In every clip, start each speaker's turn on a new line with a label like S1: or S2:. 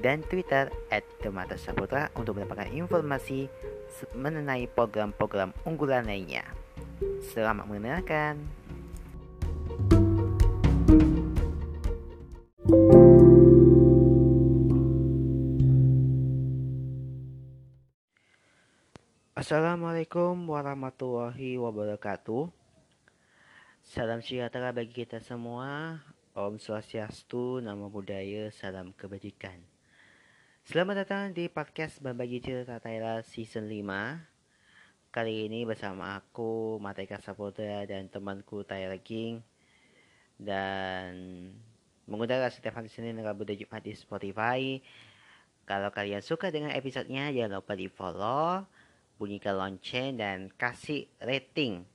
S1: dan Twitter at Demata Saputra untuk mendapatkan informasi mengenai program-program unggulan lainnya. Selamat mendengarkan. Assalamualaikum warahmatullahi wabarakatuh. Salam sejahtera bagi kita semua. Om Swastiastu, Namo Buddhaya, Salam Kebajikan. Selamat datang di podcast Berbagi Cerita Thailand Season 5 Kali ini bersama aku, Mateka Saputra dan temanku Tyler King. Dan mengundang setiap hari Senin, Rabu, dan Jumat di Spotify. Kalau kalian suka dengan episodenya, jangan lupa di follow Bunyikan lonceng dan kasih rating.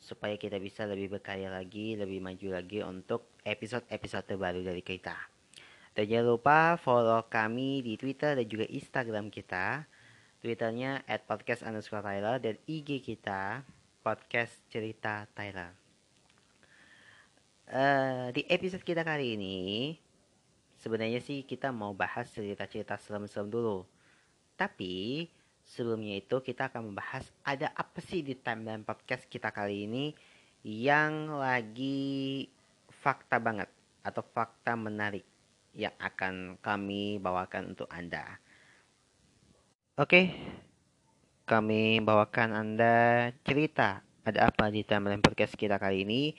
S1: Supaya kita bisa lebih berkarya lagi, lebih maju lagi untuk episode-episode terbaru dari kita dan jangan lupa follow kami di Twitter dan juga Instagram kita. Twitternya at podcast underscore Tyler dan IG kita podcast cerita Tyler. Uh, di episode kita kali ini sebenarnya sih kita mau bahas cerita-cerita serem-serem dulu. Tapi sebelumnya itu kita akan membahas ada apa sih di timeline podcast kita kali ini yang lagi fakta banget atau fakta menarik yang akan kami bawakan untuk Anda. Oke, kami bawakan Anda cerita ada apa di timeline podcast kita kali ini.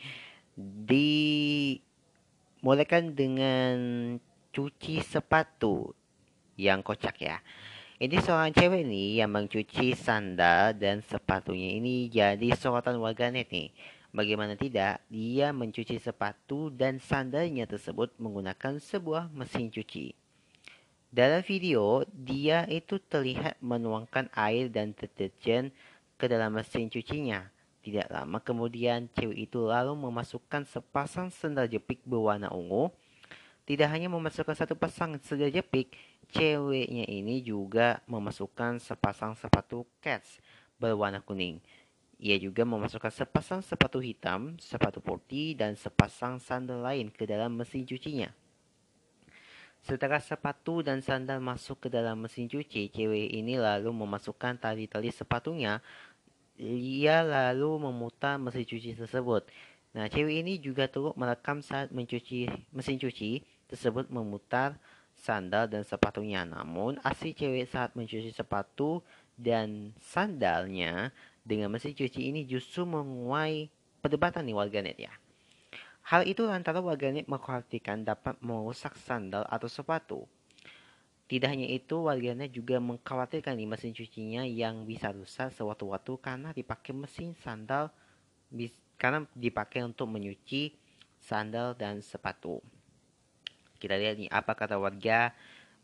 S1: Dimulaikan dengan cuci sepatu yang kocak ya. Ini seorang cewek nih yang mencuci sandal dan sepatunya ini jadi sorotan warganet nih. Bagaimana tidak, dia mencuci sepatu dan sandalnya tersebut menggunakan sebuah mesin cuci. Dalam video, dia itu terlihat menuangkan air dan deterjen ke dalam mesin cucinya. Tidak lama kemudian, cewek itu lalu memasukkan sepasang sandal jepit berwarna ungu. Tidak hanya memasukkan satu pasang sandal jepit, ceweknya ini juga memasukkan sepasang sepatu cats berwarna kuning. Ia juga memasukkan sepasang sepatu hitam, sepatu putih, dan sepasang sandal lain ke dalam mesin cucinya. Setelah sepatu dan sandal masuk ke dalam mesin cuci, cewek ini lalu memasukkan tali-tali sepatunya. Ia lalu memutar mesin cuci tersebut. Nah, cewek ini juga turut merekam saat mencuci mesin cuci tersebut memutar sandal dan sepatunya. Namun, aksi cewek saat mencuci sepatu dan sandalnya dengan mesin cuci ini justru menguai perdebatan di warganet ya. Hal itu lantaran warganet mengkhawatirkan dapat merusak sandal atau sepatu. Tidak hanya itu, warganet juga mengkhawatirkan di mesin cucinya yang bisa rusak sewaktu-waktu karena dipakai mesin sandal karena dipakai untuk menyuci sandal dan sepatu. Kita lihat nih apa kata warga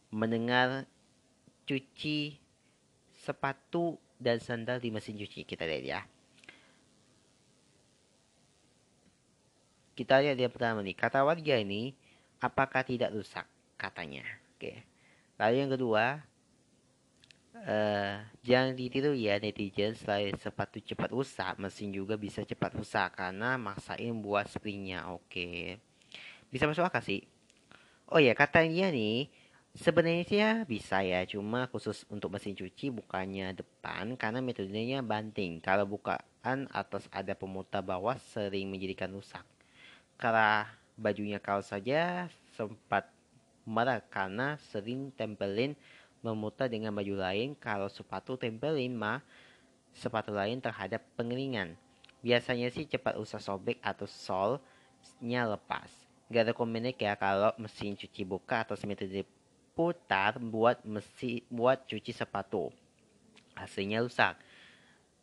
S1: mendengar cuci sepatu dan sandal di mesin cuci. Kita lihat ya. Kita lihat yang pertama nih. Kata warga ini, apakah tidak rusak? Katanya. Oke. Lalu yang kedua, uh, jangan ditiru ya netizen selain sepatu cepat rusak, mesin juga bisa cepat rusak karena maksain buat springnya. Oke. Bisa masuk akal sih. Oh ya, katanya nih, Sebenarnya sih ya bisa ya, cuma khusus untuk mesin cuci bukannya depan karena metodenya banting. Kalau bukaan atas ada pemutar bawah sering menjadikan rusak. Karena bajunya kau saja sempat marah karena sering tempelin memutar dengan baju lain. Kalau sepatu tempelin mah sepatu lain terhadap pengeringan. Biasanya sih cepat usah sobek atau solnya lepas. Gak komenik ya kalau mesin cuci buka atau metode putar buat mesi buat cuci sepatu. Hasilnya rusak.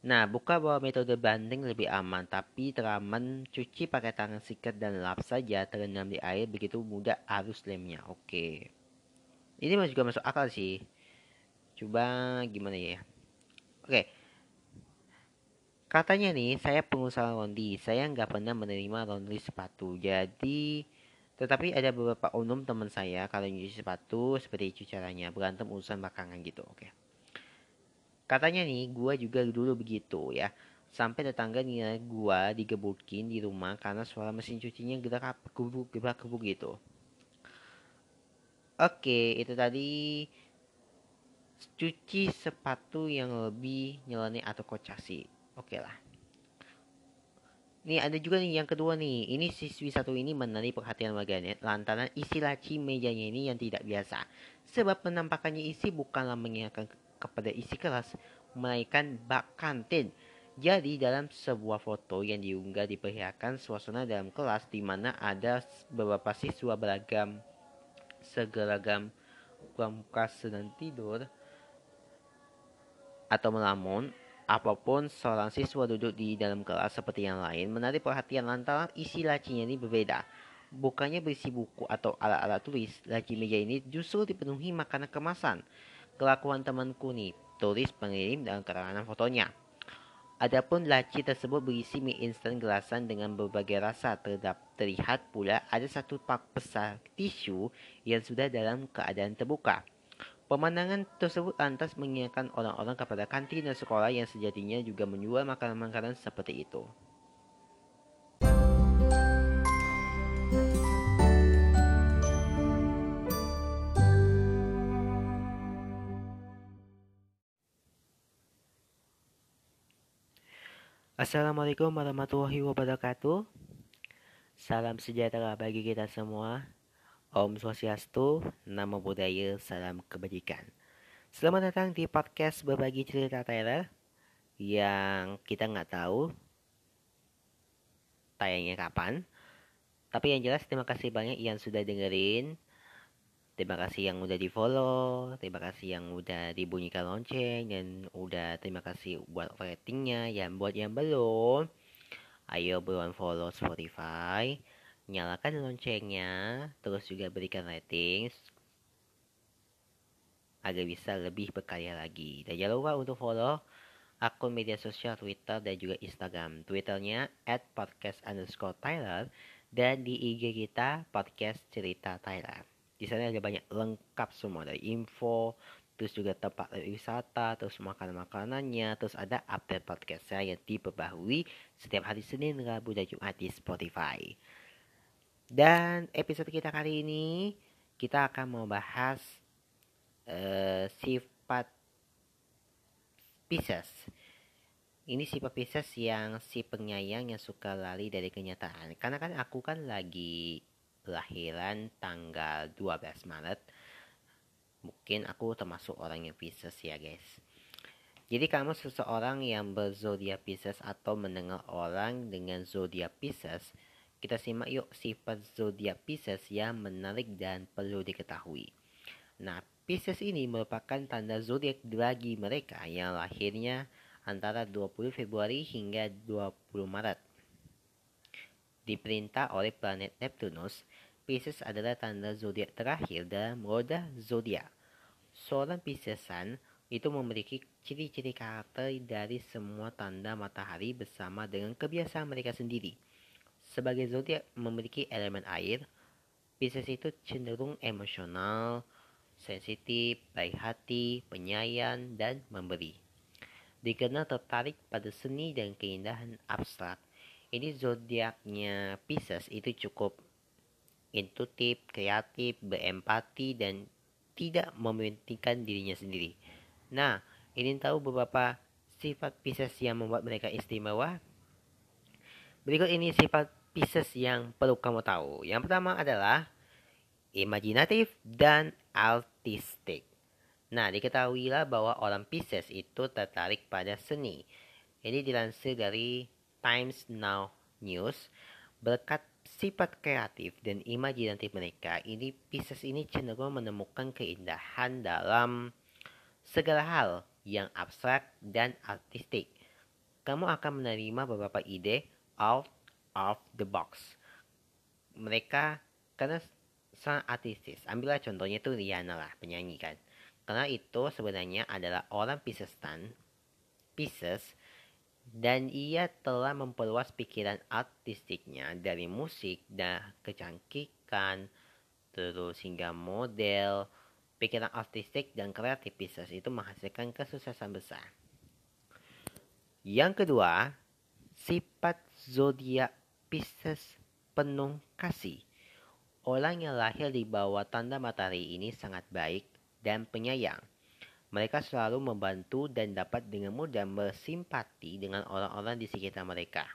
S1: Nah, buka bahwa metode banding lebih aman, tapi teraman cuci pakai tangan sikat dan lap saja terendam di air begitu mudah arus lemnya. Oke. Ini juga masuk akal sih. Coba gimana ya? Oke. Katanya nih, saya pengusaha laundry. Saya nggak pernah menerima laundry sepatu. Jadi, tetapi ada beberapa umum teman saya kalau nyuci sepatu seperti itu caranya. Berantem urusan belakangan gitu. Oke. Katanya nih, gua juga dulu begitu ya. Sampai tetangga nih gua digebukin di rumah karena suara mesin cucinya gerak gebuk gerak gebuk gitu. Oke, itu tadi cuci sepatu yang lebih nyeleneh atau kocak sih. Oke lah. Nih ada juga nih yang kedua nih. Ini siswi satu ini menarik perhatian warganet lantaran isi laci mejanya ini yang tidak biasa. Sebab penampakannya isi bukanlah mengingatkan kepada isi kelas, melainkan bak kantin. Jadi dalam sebuah foto yang diunggah diperlihatkan suasana dalam kelas di mana ada beberapa siswa beragam segeragam pramuka sedang tidur atau melamun, apa pun seorang siswa duduk di dalam kelas seperti yang lain menarik perhatian lantaran isi lacinya ini berbeda. Bukannya berisi buku atau alat-alat tulis, laci meja ini justru dipenuhi makanan kemasan. Kelakuan temanku nih, tulis pengirim dalam keterangan fotonya. Adapun laci tersebut berisi mie instan gelasan dengan berbagai rasa. Terdap, terlihat pula ada satu pak besar tisu yang sudah dalam keadaan terbuka. Pemandangan tersebut lantas mengingatkan orang-orang kepada kantin dan sekolah yang sejatinya juga menjual makanan-makanan seperti itu. Assalamualaikum warahmatullahi wabarakatuh. Salam sejahtera bagi kita semua. Om Swastiastu, nama budaya, salam kebajikan. Selamat datang di podcast berbagi cerita Tyler yang kita nggak tahu tayangnya kapan. Tapi yang jelas terima kasih banyak yang sudah dengerin. Terima kasih yang udah di follow, terima kasih yang udah dibunyikan lonceng dan udah terima kasih buat ratingnya. Yang buat yang belum, ayo buruan follow Spotify, nyalakan loncengnya, terus juga berikan rating agar bisa lebih berkarya lagi. Dan jangan lupa untuk follow akun media sosial Twitter dan juga Instagram. Twitternya at podcast underscore Tyler dan di IG kita podcast cerita Tyler. Di sana ada banyak lengkap semua dari info, terus juga tempat wisata, terus makanan-makanannya, terus ada update podcast saya yang diperbaharui setiap hari Senin, Rabu, dan Jumat di Spotify. Dan episode kita kali ini kita akan membahas uh, sifat Pisces. Ini sifat Pisces yang si penyayang yang suka lari dari kenyataan. Karena kan aku kan lagi lahiran tanggal 12 Maret. Mungkin aku termasuk orang yang Pisces ya guys. Jadi kamu seseorang yang berzodiak Pisces atau mendengar orang dengan zodiak Pisces, kita simak yuk sifat zodiak Pisces yang menarik dan perlu diketahui. Nah, Pisces ini merupakan tanda zodiak bagi mereka yang lahirnya antara 20 Februari hingga 20 Maret. Diperintah oleh planet Neptunus, Pisces adalah tanda zodiak terakhir dalam roda zodiak. Seorang Piscesan itu memiliki ciri-ciri karakter dari semua tanda matahari bersama dengan kebiasaan mereka sendiri. Sebagai zodiak memiliki elemen air, Pisces itu cenderung emosional, sensitif, baik hati, penyayang, dan memberi. Dikenal tertarik pada seni dan keindahan abstrak. Ini zodiaknya Pisces itu cukup intuitif, kreatif, berempati, dan tidak mementingkan dirinya sendiri. Nah, ingin tahu beberapa sifat Pisces yang membuat mereka istimewa? Berikut ini sifat Pisces yang perlu kamu tahu. Yang pertama adalah imajinatif dan artistik. Nah, diketahuilah bahwa orang Pisces itu tertarik pada seni. Ini dilansir dari Times Now News. Berkat sifat kreatif dan imajinatif mereka, ini Pisces ini cenderung menemukan keindahan dalam segala hal yang abstrak dan artistik. Kamu akan menerima beberapa ide out of the box. Mereka karena sangat artistis. Ambillah contohnya itu Rihanna lah, penyanyi kan. Karena itu sebenarnya adalah orang Piscesan, Pisces, dan ia telah memperluas pikiran artistiknya dari musik dan kecantikan, terus hingga model, pikiran artistik dan kreatif Pisces itu menghasilkan kesuksesan besar. Yang kedua, sifat zodiak Pisces penuh kasih. Orang yang lahir di bawah tanda matahari ini sangat baik dan penyayang. Mereka selalu membantu dan dapat dengan mudah bersimpati dengan orang-orang di sekitar mereka.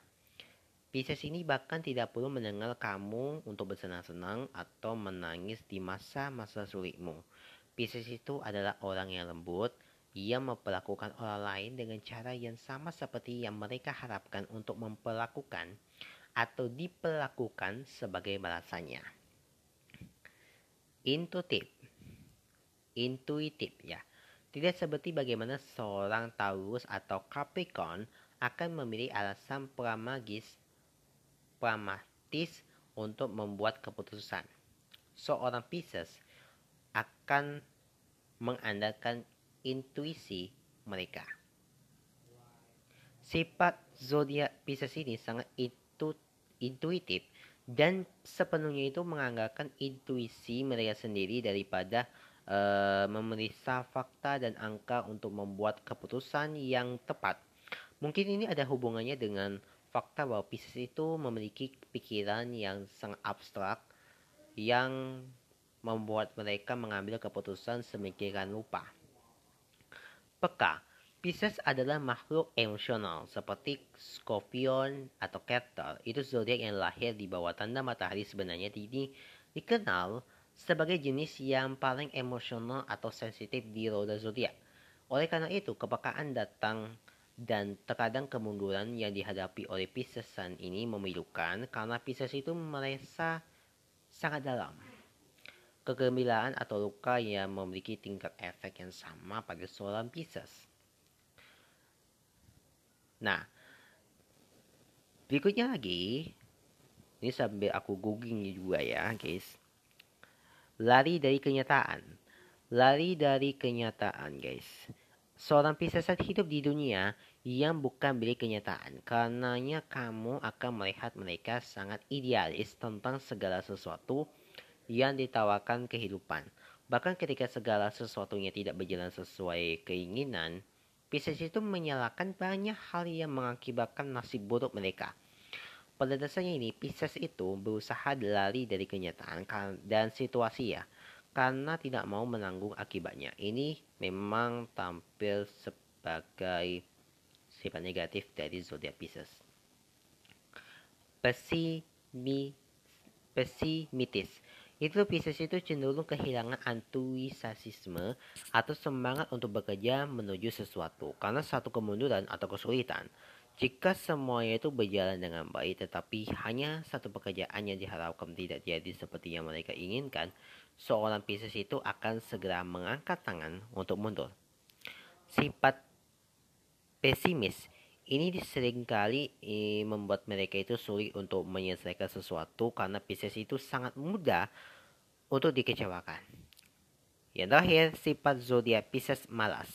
S1: Pisces ini bahkan tidak perlu mendengar kamu untuk bersenang-senang atau menangis di masa-masa sulitmu. Pisces itu adalah orang yang lembut, ia memperlakukan orang lain dengan cara yang sama seperti yang mereka harapkan untuk memperlakukan atau diperlakukan sebagai balasannya. Intuitif, intuitif ya. Tidak seperti bagaimana seorang Taurus atau Capricorn akan memilih alasan pramagis, pragmatis untuk membuat keputusan. Seorang Pisces akan mengandalkan intuisi mereka. Sifat zodiak Pisces ini sangat itu, intuitif dan sepenuhnya itu mengandalkan intuisi mereka sendiri daripada uh, memeriksa fakta dan angka untuk membuat keputusan yang tepat. Mungkin ini ada hubungannya dengan fakta bahwa Pisces itu memiliki pikiran yang sangat abstrak yang membuat mereka mengambil keputusan semikian lupa. Peka, Pisces adalah makhluk emosional seperti Scorpion atau Keter. Itu zodiak yang lahir di bawah tanda matahari sebenarnya ini dikenal sebagai jenis yang paling emosional atau sensitif di roda zodiak. Oleh karena itu, kepekaan datang dan terkadang kemunduran yang dihadapi oleh Piscesan ini memilukan karena Pisces itu merasa sangat dalam. Kegembiraan atau luka yang memiliki tingkat efek yang sama pada seorang Pisces. Nah, berikutnya lagi, ini sambil aku googling juga ya guys lari dari kenyataan. Lari dari kenyataan, guys. Seorang Piscesan hidup di dunia yang bukan milik kenyataan. Karenanya kamu akan melihat mereka sangat idealis tentang segala sesuatu yang ditawarkan kehidupan. Bahkan ketika segala sesuatunya tidak berjalan sesuai keinginan, Pisces itu menyalahkan banyak hal yang mengakibatkan nasib buruk mereka. Pada dasarnya ini, Pisces itu berusaha lari dari kenyataan dan situasi ya, karena tidak mau menanggung akibatnya. Ini memang tampil sebagai sifat negatif dari zodiak Pisces. Pesimi, pesimitis. Itu Pisces itu cenderung kehilangan antusiasme atau semangat untuk bekerja menuju sesuatu karena satu kemunduran atau kesulitan. Jika semuanya itu berjalan dengan baik tetapi hanya satu pekerjaan yang diharapkan tidak jadi seperti yang mereka inginkan, seorang Pisces itu akan segera mengangkat tangan untuk mundur. Sifat pesimis ini sering kali eh, membuat mereka itu sulit untuk menyelesaikan sesuatu karena Pisces itu sangat mudah untuk dikecewakan. Yang terakhir, sifat zodiak Pisces malas.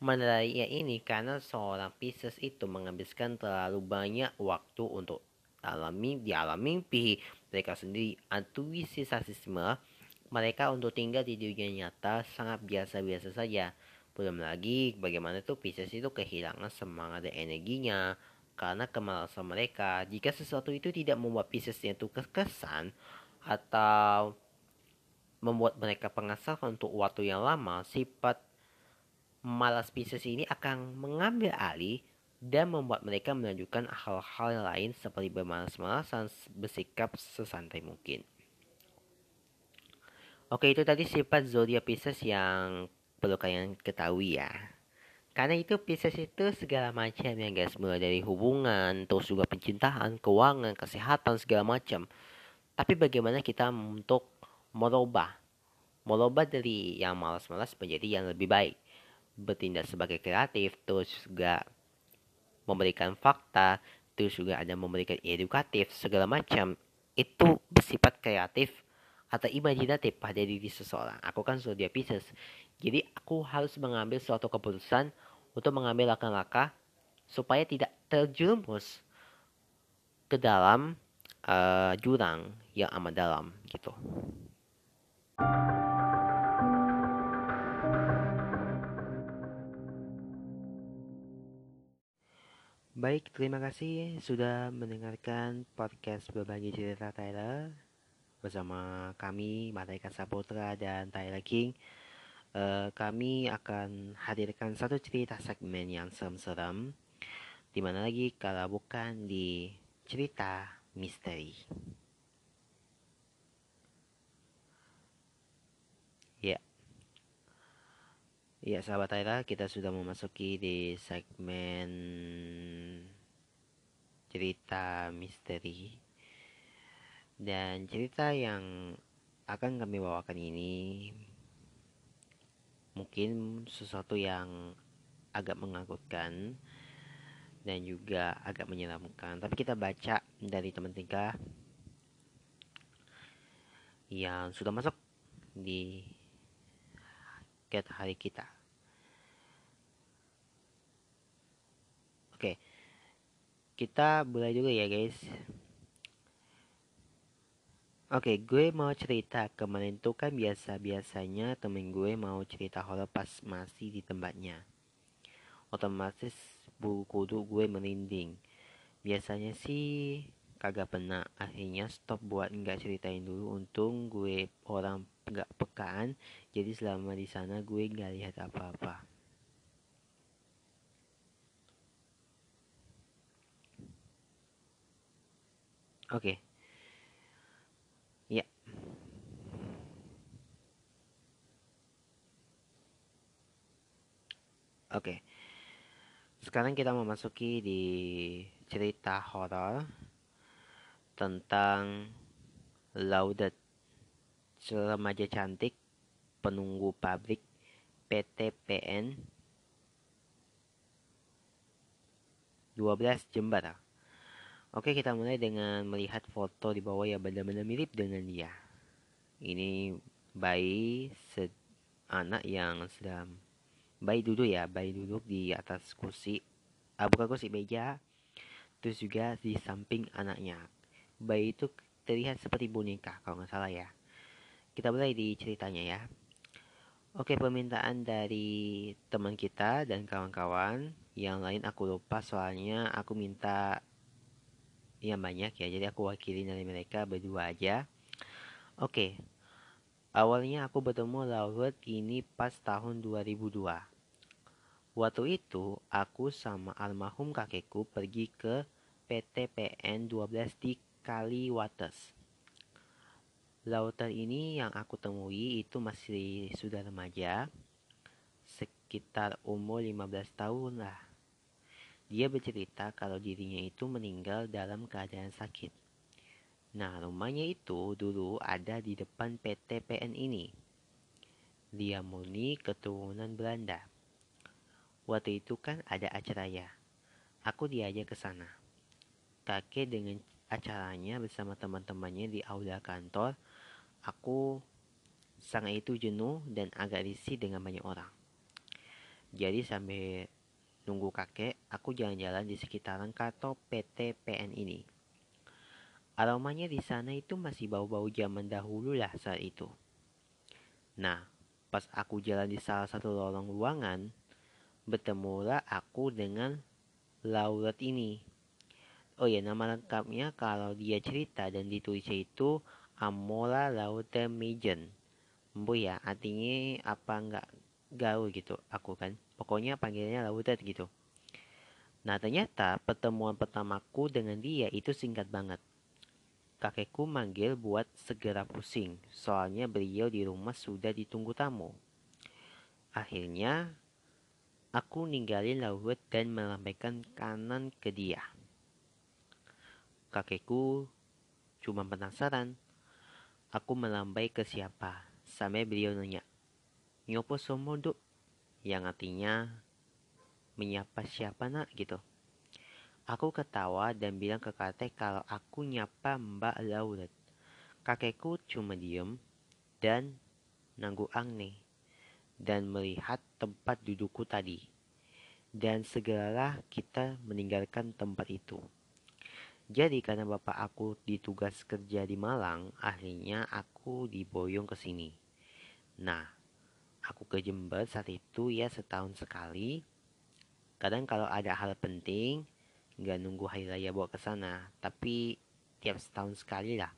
S1: Menariknya ini karena seorang Pisces itu menghabiskan terlalu banyak waktu untuk alami di alam mimpi mereka sendiri antusiasisme mereka untuk tinggal di dunia nyata sangat biasa-biasa saja belum lagi bagaimana tuh Pisces itu kehilangan semangat dan energinya karena kemalasan mereka jika sesuatu itu tidak membuat Pisces itu kekesan atau membuat mereka pengasal untuk waktu yang lama sifat malas Pisces ini akan mengambil alih dan membuat mereka menunjukkan hal-hal lain seperti bermalas-malasan bersikap sesantai mungkin. Oke, itu tadi sifat zodiak Pisces yang perlu kalian ketahui ya. Karena itu Pisces itu segala macam yang guys, mulai dari hubungan, terus juga pencintaan, keuangan, kesehatan, segala macam. Tapi bagaimana kita untuk merubah, merubah dari yang malas-malas menjadi yang lebih baik bertindak sebagai kreatif, terus juga memberikan fakta, terus juga ada memberikan edukatif, segala macam itu bersifat kreatif atau imajinatif pada diri seseorang. Aku kan zodiak Pisces. Jadi aku harus mengambil suatu keputusan untuk mengambil langkah-langkah supaya tidak terjerumus ke dalam uh, jurang yang amat dalam gitu. Baik, terima kasih sudah mendengarkan podcast berbagi cerita Tyler bersama kami Malaikat Saputra dan Tyler King. Uh, kami akan hadirkan satu cerita segmen yang serem-serem, di mana lagi kalau bukan di cerita misteri. Ya, Ya, sahabat Aira, kita sudah memasuki di segmen cerita misteri. Dan cerita yang akan kami bawakan ini mungkin sesuatu yang agak menakutkan dan juga agak menyeramkan. Tapi kita baca dari teman tiga yang sudah masuk di cat hari kita. Oke. Kita mulai dulu ya, guys. Oke, gue mau cerita kemarin tuh kan biasa-biasanya temen gue mau cerita horor pas masih di tempatnya. Otomatis bulu kudu gue merinding. Biasanya sih kagak pernah. Akhirnya stop buat nggak ceritain dulu. Untung gue orang nggak pekaan, jadi selama di sana gue nggak lihat apa-apa. Oke. Okay. Ya. Oke. Okay. Sekarang kita memasuki di cerita horor tentang Laudet remaja cantik penunggu pabrik PTPN 12 Jember. Oke, kita mulai dengan melihat foto di bawah ya benar-benar mirip dengan dia. Ini bayi anak yang sedang bayi duduk ya, bayi duduk di atas kursi, ah, bukan kursi meja, terus juga di samping anaknya. Bayi itu terlihat seperti boneka kalau nggak salah ya. Kita mulai di ceritanya ya. Oke, permintaan dari teman kita dan kawan-kawan. Yang lain aku lupa soalnya aku minta yang banyak ya jadi aku wakili dari mereka berdua aja oke awalnya aku bertemu Laurel ini pas tahun 2002 waktu itu aku sama almarhum kakekku pergi ke PTPN 12 di Kaliwates. Lauter ini yang aku temui itu masih sudah remaja sekitar umur 15 tahun lah. Dia bercerita kalau dirinya itu meninggal dalam keadaan sakit. Nah, rumahnya itu dulu ada di depan PT PN ini. Dia murni keturunan Belanda. Waktu itu kan ada acara ya. Aku diajak ke sana. Kakek dengan acaranya bersama teman-temannya di aula kantor. Aku sangat itu jenuh dan agak risih dengan banyak orang. Jadi sampai nunggu kakek, aku jalan-jalan di sekitaran kantor PT PN ini. Aromanya di sana itu masih bau-bau zaman dahulu lah saat itu. Nah, pas aku jalan di salah satu lorong ruangan, bertemulah aku dengan Lauret ini. Oh ya, nama lengkapnya kalau dia cerita dan ditulisnya itu Amora Lauter Magen. Bu ya, artinya apa enggak gaul gitu aku kan pokoknya panggilnya Laudet gitu nah ternyata pertemuan pertamaku dengan dia itu singkat banget kakekku manggil buat segera pusing soalnya beliau di rumah sudah ditunggu tamu. Akhirnya aku ninggalin Laudet dan melambaikan kanan ke dia. Kakekku cuma penasaran aku melambai ke siapa sampai beliau nanya nyopo somodo yang artinya menyapa siapa nak? gitu. Aku ketawa dan bilang ke kakek kalau aku nyapa Mbak Lauret. Kakekku cuma diem dan nanggu angne dan melihat tempat dudukku tadi. Dan segeralah kita meninggalkan tempat itu. Jadi karena bapak aku ditugas kerja di Malang, akhirnya aku diboyong ke sini. Nah, aku ke Jember saat itu ya setahun sekali. Kadang kalau ada hal penting, nggak nunggu hari raya bawa ke sana, tapi tiap setahun sekali lah.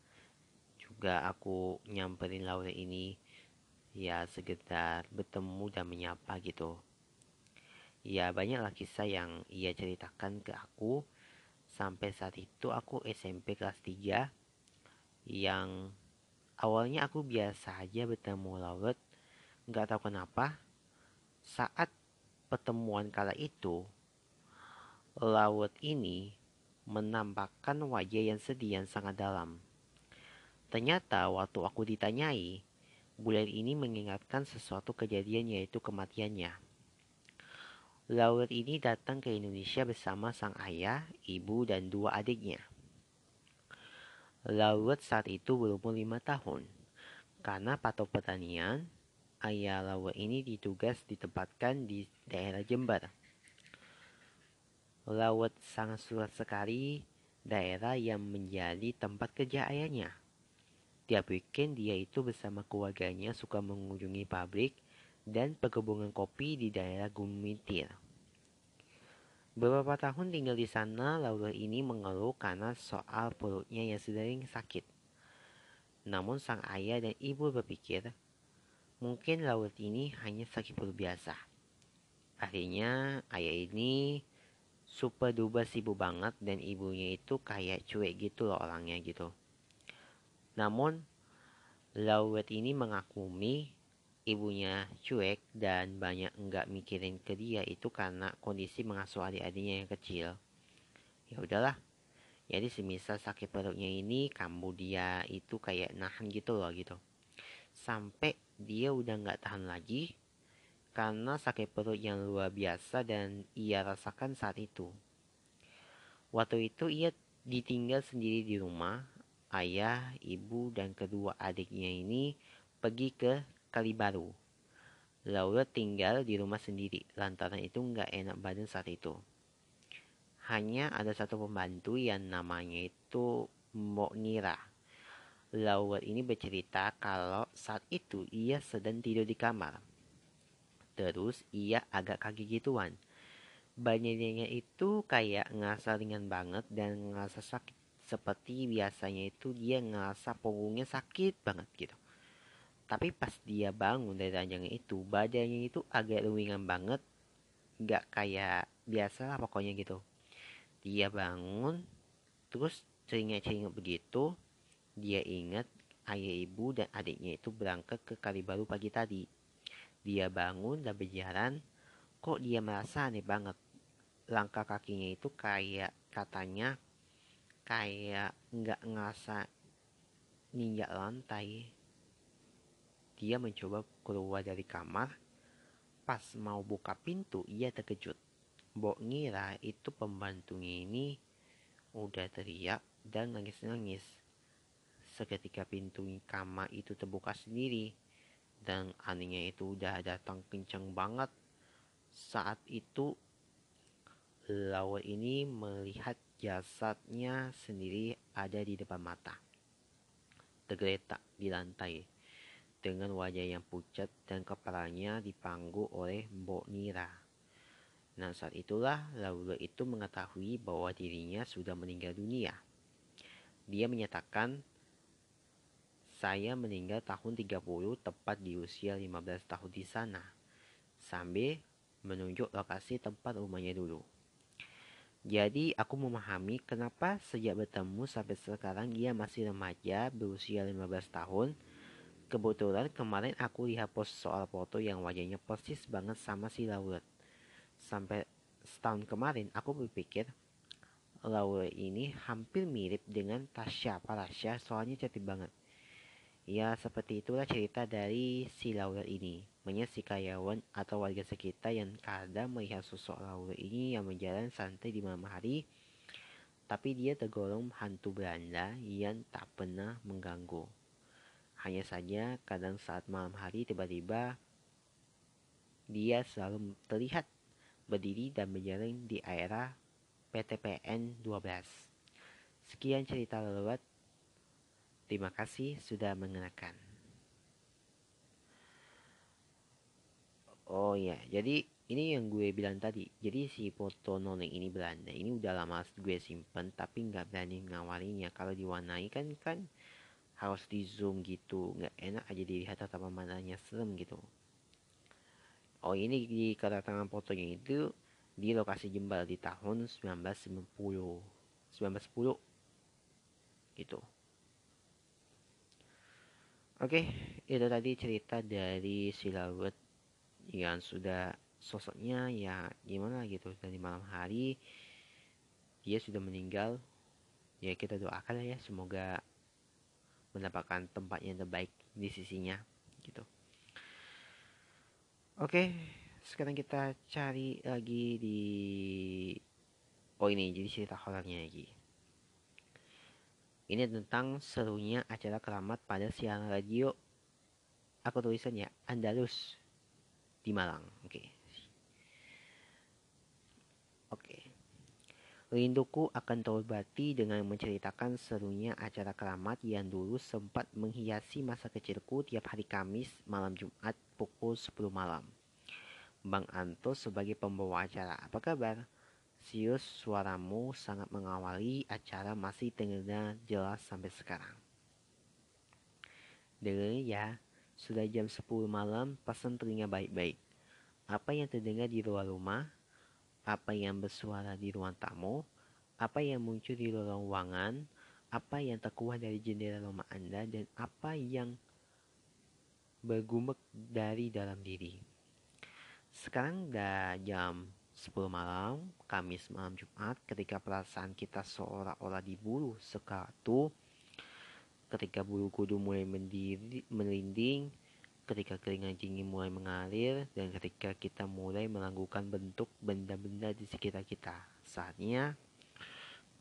S1: Juga aku nyamperin Laura ini ya sekedar bertemu dan menyapa gitu. Ya banyaklah kisah yang ia ceritakan ke aku sampai saat itu aku SMP kelas 3 yang awalnya aku biasa aja bertemu Lauret nggak tahu kenapa saat pertemuan kala itu Laut ini menampakkan wajah yang sedih yang sangat dalam. Ternyata waktu aku ditanyai, Bulan ini mengingatkan sesuatu kejadian yaitu kematiannya. Laut ini datang ke Indonesia bersama sang ayah, ibu, dan dua adiknya. Laut saat itu berumur lima tahun. Karena patok pertanian, ayah Laut ini ditugas ditempatkan di daerah Jember. Laut sangat sulit sekali daerah yang menjadi tempat kerja ayahnya. Tiap weekend dia itu bersama keluarganya suka mengunjungi pabrik dan perkebunan kopi di daerah Gumitir. Beberapa tahun tinggal di sana, Laura ini mengeluh karena soal perutnya yang sering sakit. Namun sang ayah dan ibu berpikir, mungkin Laura ini hanya sakit perut biasa. Akhirnya ayah ini super duper sibuk banget dan ibunya itu kayak cuek gitu loh orangnya gitu. Namun, Lauret ini mengakumi ibunya cuek dan banyak enggak mikirin ke dia itu karena kondisi mengasuh adik-adiknya yang kecil. Ya udahlah. Jadi semisal sakit perutnya ini kamu dia itu kayak nahan gitu loh gitu. Sampai dia udah nggak tahan lagi karena sakit perut yang luar biasa dan ia rasakan saat itu. Waktu itu ia ditinggal sendiri di rumah ayah, ibu, dan kedua adiknya ini pergi ke Kalibaru. Laura tinggal di rumah sendiri, lantaran itu nggak enak badan saat itu. Hanya ada satu pembantu yang namanya itu Mbok Nira. Laura ini bercerita kalau saat itu ia sedang tidur di kamar. Terus ia agak kaki gituan. Badannya itu kayak ngerasa ringan banget dan ngerasa sakit seperti biasanya itu dia ngerasa punggungnya sakit banget gitu. Tapi pas dia bangun dari ranjangnya itu, badannya itu agak ringan banget. Gak kayak biasa lah pokoknya gitu. Dia bangun, terus ceringat-ceringat begitu. Dia ingat ayah ibu dan adiknya itu berangkat ke Kalibaru pagi tadi. Dia bangun dan berjalan, kok dia merasa aneh banget. Langkah kakinya itu kayak katanya kayak nggak ngerasa ninjak lantai. Dia mencoba keluar dari kamar. Pas mau buka pintu, ia terkejut. Bok ngira itu pembantunya ini udah teriak dan nangis-nangis. Seketika pintu kamar itu terbuka sendiri dan anehnya itu udah datang kencang banget. Saat itu lawan ini melihat Jasadnya sendiri ada di depan mata. Tergeletak di lantai dengan wajah yang pucat dan kepalanya dipanggu oleh Mbok Nira. Nah saat itulah Laura itu mengetahui bahwa dirinya sudah meninggal dunia. Dia menyatakan, saya meninggal tahun 30 tepat di usia 15 tahun di sana. Sambil menunjuk lokasi tempat rumahnya dulu. Jadi aku memahami kenapa sejak bertemu sampai sekarang ia masih remaja berusia 15 tahun. Kebetulan kemarin aku lihat post soal foto yang wajahnya persis banget sama si Laura. Sampai setahun kemarin aku berpikir Laura ini hampir mirip dengan Tasya Parasya soalnya cantik banget. Ya seperti itulah cerita dari si Laura ini. Banyak si karyawan atau warga sekitar yang kadang melihat sosok Laura ini yang berjalan santai di malam hari. Tapi dia tergolong hantu Belanda yang tak pernah mengganggu. Hanya saja kadang saat malam hari tiba-tiba dia selalu terlihat berdiri dan berjalan di area PTPN 12. Sekian cerita lewat. Terima kasih sudah mengenakan. Oh ya, jadi ini yang gue bilang tadi. Jadi si foto noneng ini Belanda ini udah lama gue simpen tapi nggak berani ngawalinya. Kalau diwarnai kan kan harus di zoom gitu nggak enak aja dilihat tatapan matanya serem gitu oh ini di kedatangan fotonya itu di lokasi Jembal di tahun 1990 1910 gitu oke itu tadi cerita dari Silawet yang sudah sosoknya ya gimana gitu. Dari malam hari dia sudah meninggal. Ya kita doakan ya semoga mendapatkan tempat yang terbaik di sisinya gitu. Oke sekarang kita cari lagi di oh ini jadi cerita horornya lagi ini tentang serunya acara keramat pada siaran radio aku tulisan ya Andalus di Malang oke oke Rinduku akan terbati dengan menceritakan serunya acara keramat yang dulu sempat menghiasi masa kecilku tiap hari Kamis malam Jumat pukul 10 malam. Bang Anto sebagai pembawa acara, apa kabar? Sius suaramu sangat mengawali acara masih terdengar jelas sampai sekarang. Dengar ya, sudah jam 10 malam, pesan telinga baik-baik. Apa yang terdengar di luar rumah? apa yang bersuara di ruang tamu, apa yang muncul di lorong ruangan, apa yang terkuat dari jendela rumah Anda, dan apa yang bergumek dari dalam diri. Sekarang udah jam 10 malam, Kamis malam Jumat, ketika perasaan kita seolah-olah diburu sekatu, ketika bulu kudu mulai mendiri, melinding, ketika keringat dingin mulai mengalir dan ketika kita mulai melakukan bentuk benda-benda di sekitar kita. Saatnya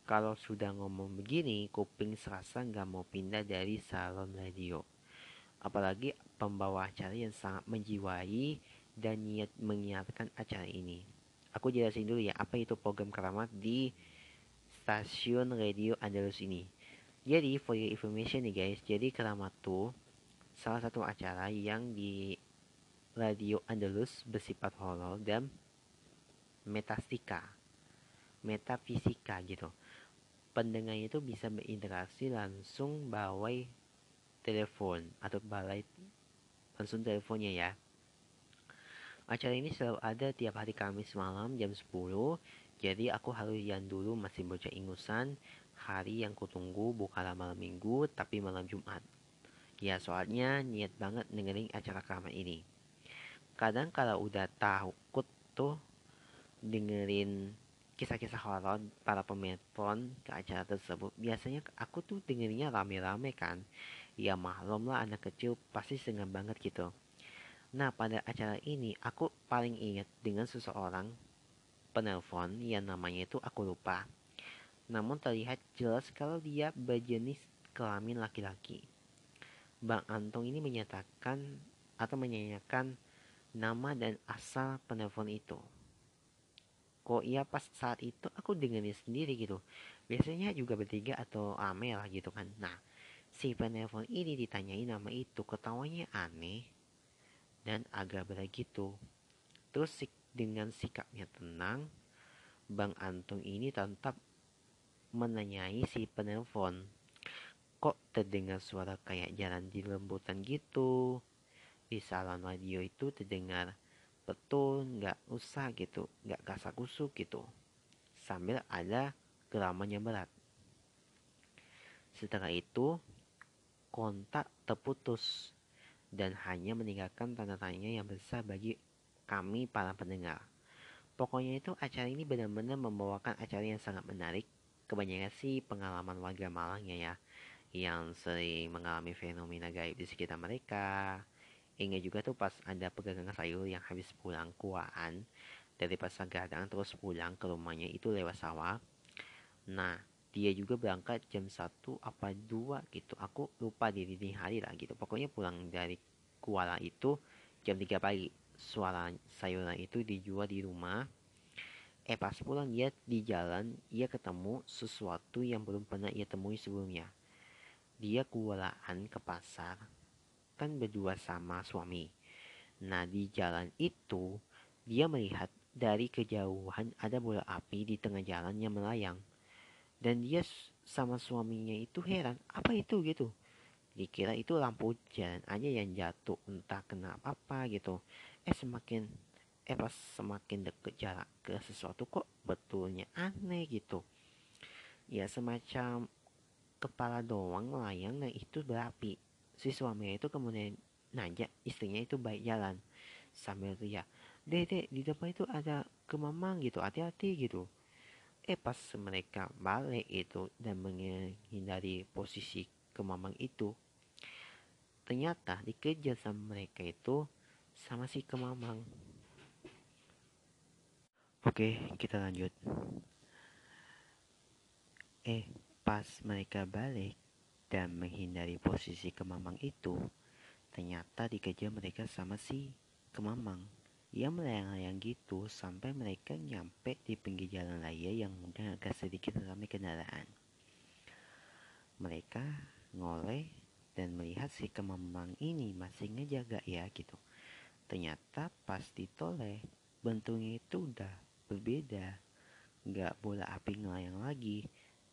S1: kalau sudah ngomong begini, kuping serasa nggak mau pindah dari salon radio. Apalagi pembawa acara yang sangat menjiwai dan niat menyiarkan acara ini. Aku jelasin dulu ya, apa itu program keramat di stasiun radio Andalus ini. Jadi, for your information nih guys, jadi keramat tuh salah satu acara yang di Radio Andalus bersifat horor dan metastika, metafisika gitu. Pendengar itu bisa berinteraksi langsung bawai telepon atau balai langsung teleponnya ya. Acara ini selalu ada tiap hari Kamis malam jam 10. Jadi aku harus yang dulu masih bocah ingusan hari yang kutunggu bukanlah malam minggu tapi malam Jumat. Ya soalnya niat banget dengerin acara keramat ini. Kadang kalau udah takut tuh dengerin kisah-kisah horor para pemetron ke acara tersebut biasanya aku tuh dengerinnya rame-rame kan ya maklum lah anak kecil pasti senang banget gitu nah pada acara ini aku paling ingat dengan seseorang penelpon yang namanya itu aku lupa namun terlihat jelas kalau dia berjenis kelamin laki-laki Bang Antong ini menyatakan atau menyanyikan nama dan asal penelpon itu. Kok iya pas saat itu aku dengerin sendiri gitu. Biasanya juga bertiga atau ame lah gitu kan. Nah, si penelpon ini ditanyain nama itu, ketawanya aneh dan agak berat gitu. Terus dengan sikapnya tenang, Bang Antong ini tetap menanyai si penelpon. Kok terdengar suara kayak jalan di lembutan gitu? Di salon radio itu terdengar betul nggak usah gitu nggak kasak kusuk gitu. Sambil ada geraman yang berat. Setelah itu kontak terputus dan hanya meninggalkan tanda tanya yang besar bagi kami para pendengar. Pokoknya itu acara ini benar-benar membawakan acara yang sangat menarik. Kebanyakan sih pengalaman warga Malangnya ya yang sering mengalami fenomena gaib di sekitar mereka. Ingat juga tuh pas ada pedagang sayur yang habis pulang kuaan dari pasar gadang terus pulang ke rumahnya itu lewat sawah. Nah, dia juga berangkat jam 1 apa 2 gitu. Aku lupa di dini hari lah gitu. Pokoknya pulang dari Kuala itu jam 3 pagi. Suara sayuran itu dijual di rumah. Eh pas pulang dia di jalan ia ketemu sesuatu yang belum pernah ia temui sebelumnya. Dia kualaan ke pasar kan berdua sama suami. Nah di jalan itu dia melihat dari kejauhan ada bola api di tengah jalan yang melayang dan dia sama suaminya itu heran apa itu? gitu. Dikira itu lampu jalan aja yang jatuh entah kenapa apa gitu. Eh semakin eh pas semakin deket jarak ke sesuatu kok betulnya aneh gitu. Ya semacam kepala doang melayang dan itu berapi. Si suaminya itu kemudian nanya istrinya itu baik jalan. Sambil teriak dede di depan itu ada kemamang gitu hati-hati gitu Eh pas mereka balik itu dan menghindari posisi kemamang itu, ternyata dikejar sama mereka itu sama si kemamang. Oke, kita lanjut. Eh, pas mereka balik dan menghindari posisi kemamang itu, ternyata dikejar mereka sama si kemamang. Ia melayang-layang gitu sampai mereka nyampe di pinggir jalan raya yang udah agak sedikit ramai kendaraan. Mereka ngoleh dan melihat si kemamang ini masih ngejaga ya gitu. Ternyata pas ditoleh bentuknya itu udah berbeda. Gak bola api ngelayang lagi,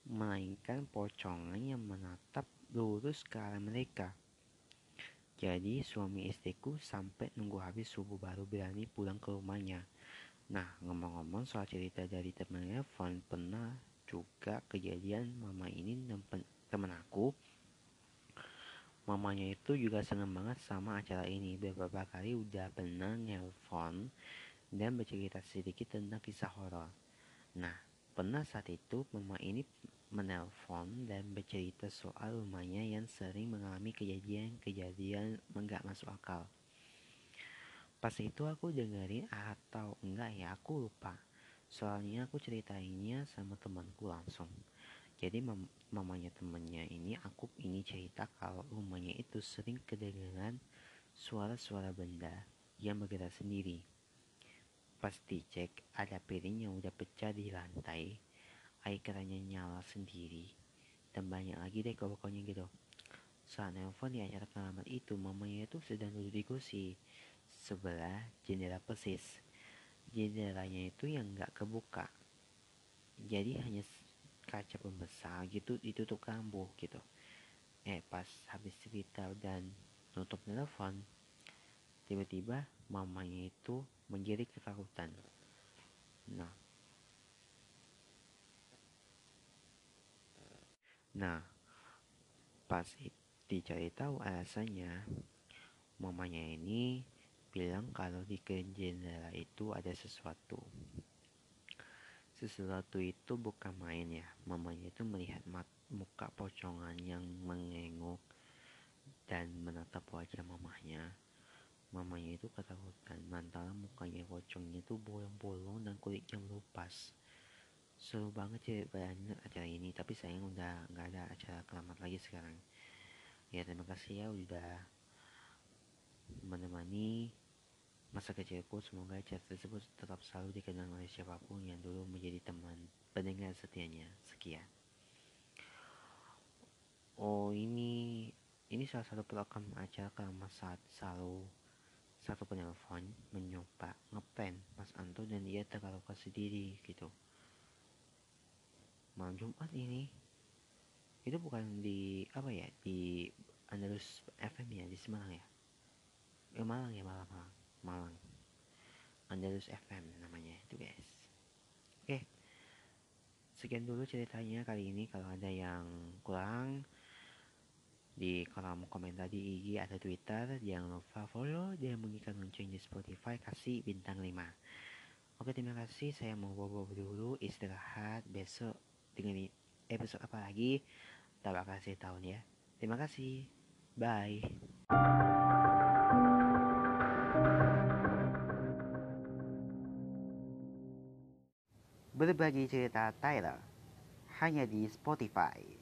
S1: melainkan pocongan yang menatap lurus ke arah mereka. Jadi suami istriku sampai nunggu habis subuh baru berani pulang ke rumahnya. Nah ngomong-ngomong soal cerita dari temennya Van pernah juga kejadian mama ini temen aku. Mamanya itu juga seneng banget sama acara ini. Beberapa kali udah pernah nelfon dan bercerita sedikit tentang kisah horor. Nah pernah saat itu mama ini menelpon dan bercerita soal rumahnya yang sering mengalami kejadian-kejadian enggak masuk akal. Pas itu aku dengerin atau enggak ya aku lupa. Soalnya aku ceritainnya sama temanku langsung. Jadi mam mamanya temennya ini aku ini cerita kalau rumahnya itu sering kedengaran suara-suara benda yang bergerak sendiri. Pas dicek ada piring yang udah pecah di lantai air kerannya nyala sendiri. Dan banyak lagi deh pokoknya gitu. Saat nelfon di acara pengalaman itu. Mamanya itu sedang duduk di kursi. Sebelah jendela persis. Jendelanya itu yang nggak kebuka. Jadi hanya kaca pembesar gitu ditutup kambuh gitu. Eh pas habis cerita dan nutup telepon tiba-tiba mamanya itu menjadi ketakutan nah Nah, pas dicari tahu alasannya, mamanya ini bilang kalau di jendela itu ada sesuatu. Sesuatu itu bukan main ya, mamanya itu melihat muka pocongan yang mengengok dan menatap wajah mamanya. Mamanya itu ketakutan lantaran mukanya pocongnya itu bolong-bolong dan kulitnya melupas seru banget sih banyak acara ini tapi sayang udah nggak ada acara kelamat lagi sekarang. Ya terima kasih ya udah menemani masa kecilku. Semoga acara tersebut tetap selalu dikenal oleh siapa pun yang dulu menjadi teman pendengar setianya. Sekian. Oh ini ini salah satu program acara kelamat saat selalu satu penelpon mencoba ngepen Mas Anto dan dia terluka sendiri gitu malam Jumat ini. Itu bukan di apa ya di Andalus FM ya di Semarang ya? Eh Malang ya Malang Malang Malang. Andalus FM namanya itu guys. Oke. Sekian dulu ceritanya kali ini. Kalau ada yang kurang di kolom komentar di IG atau Twitter jangan lupa follow dan bunyikan lonceng di Spotify kasih bintang 5 oke terima kasih. Saya mau bobo dulu istirahat besok dengan episode apa lagi tak bakal kasih tahun ya. Terima kasih. Bye. Berbagi cerita Tyler hanya di Spotify.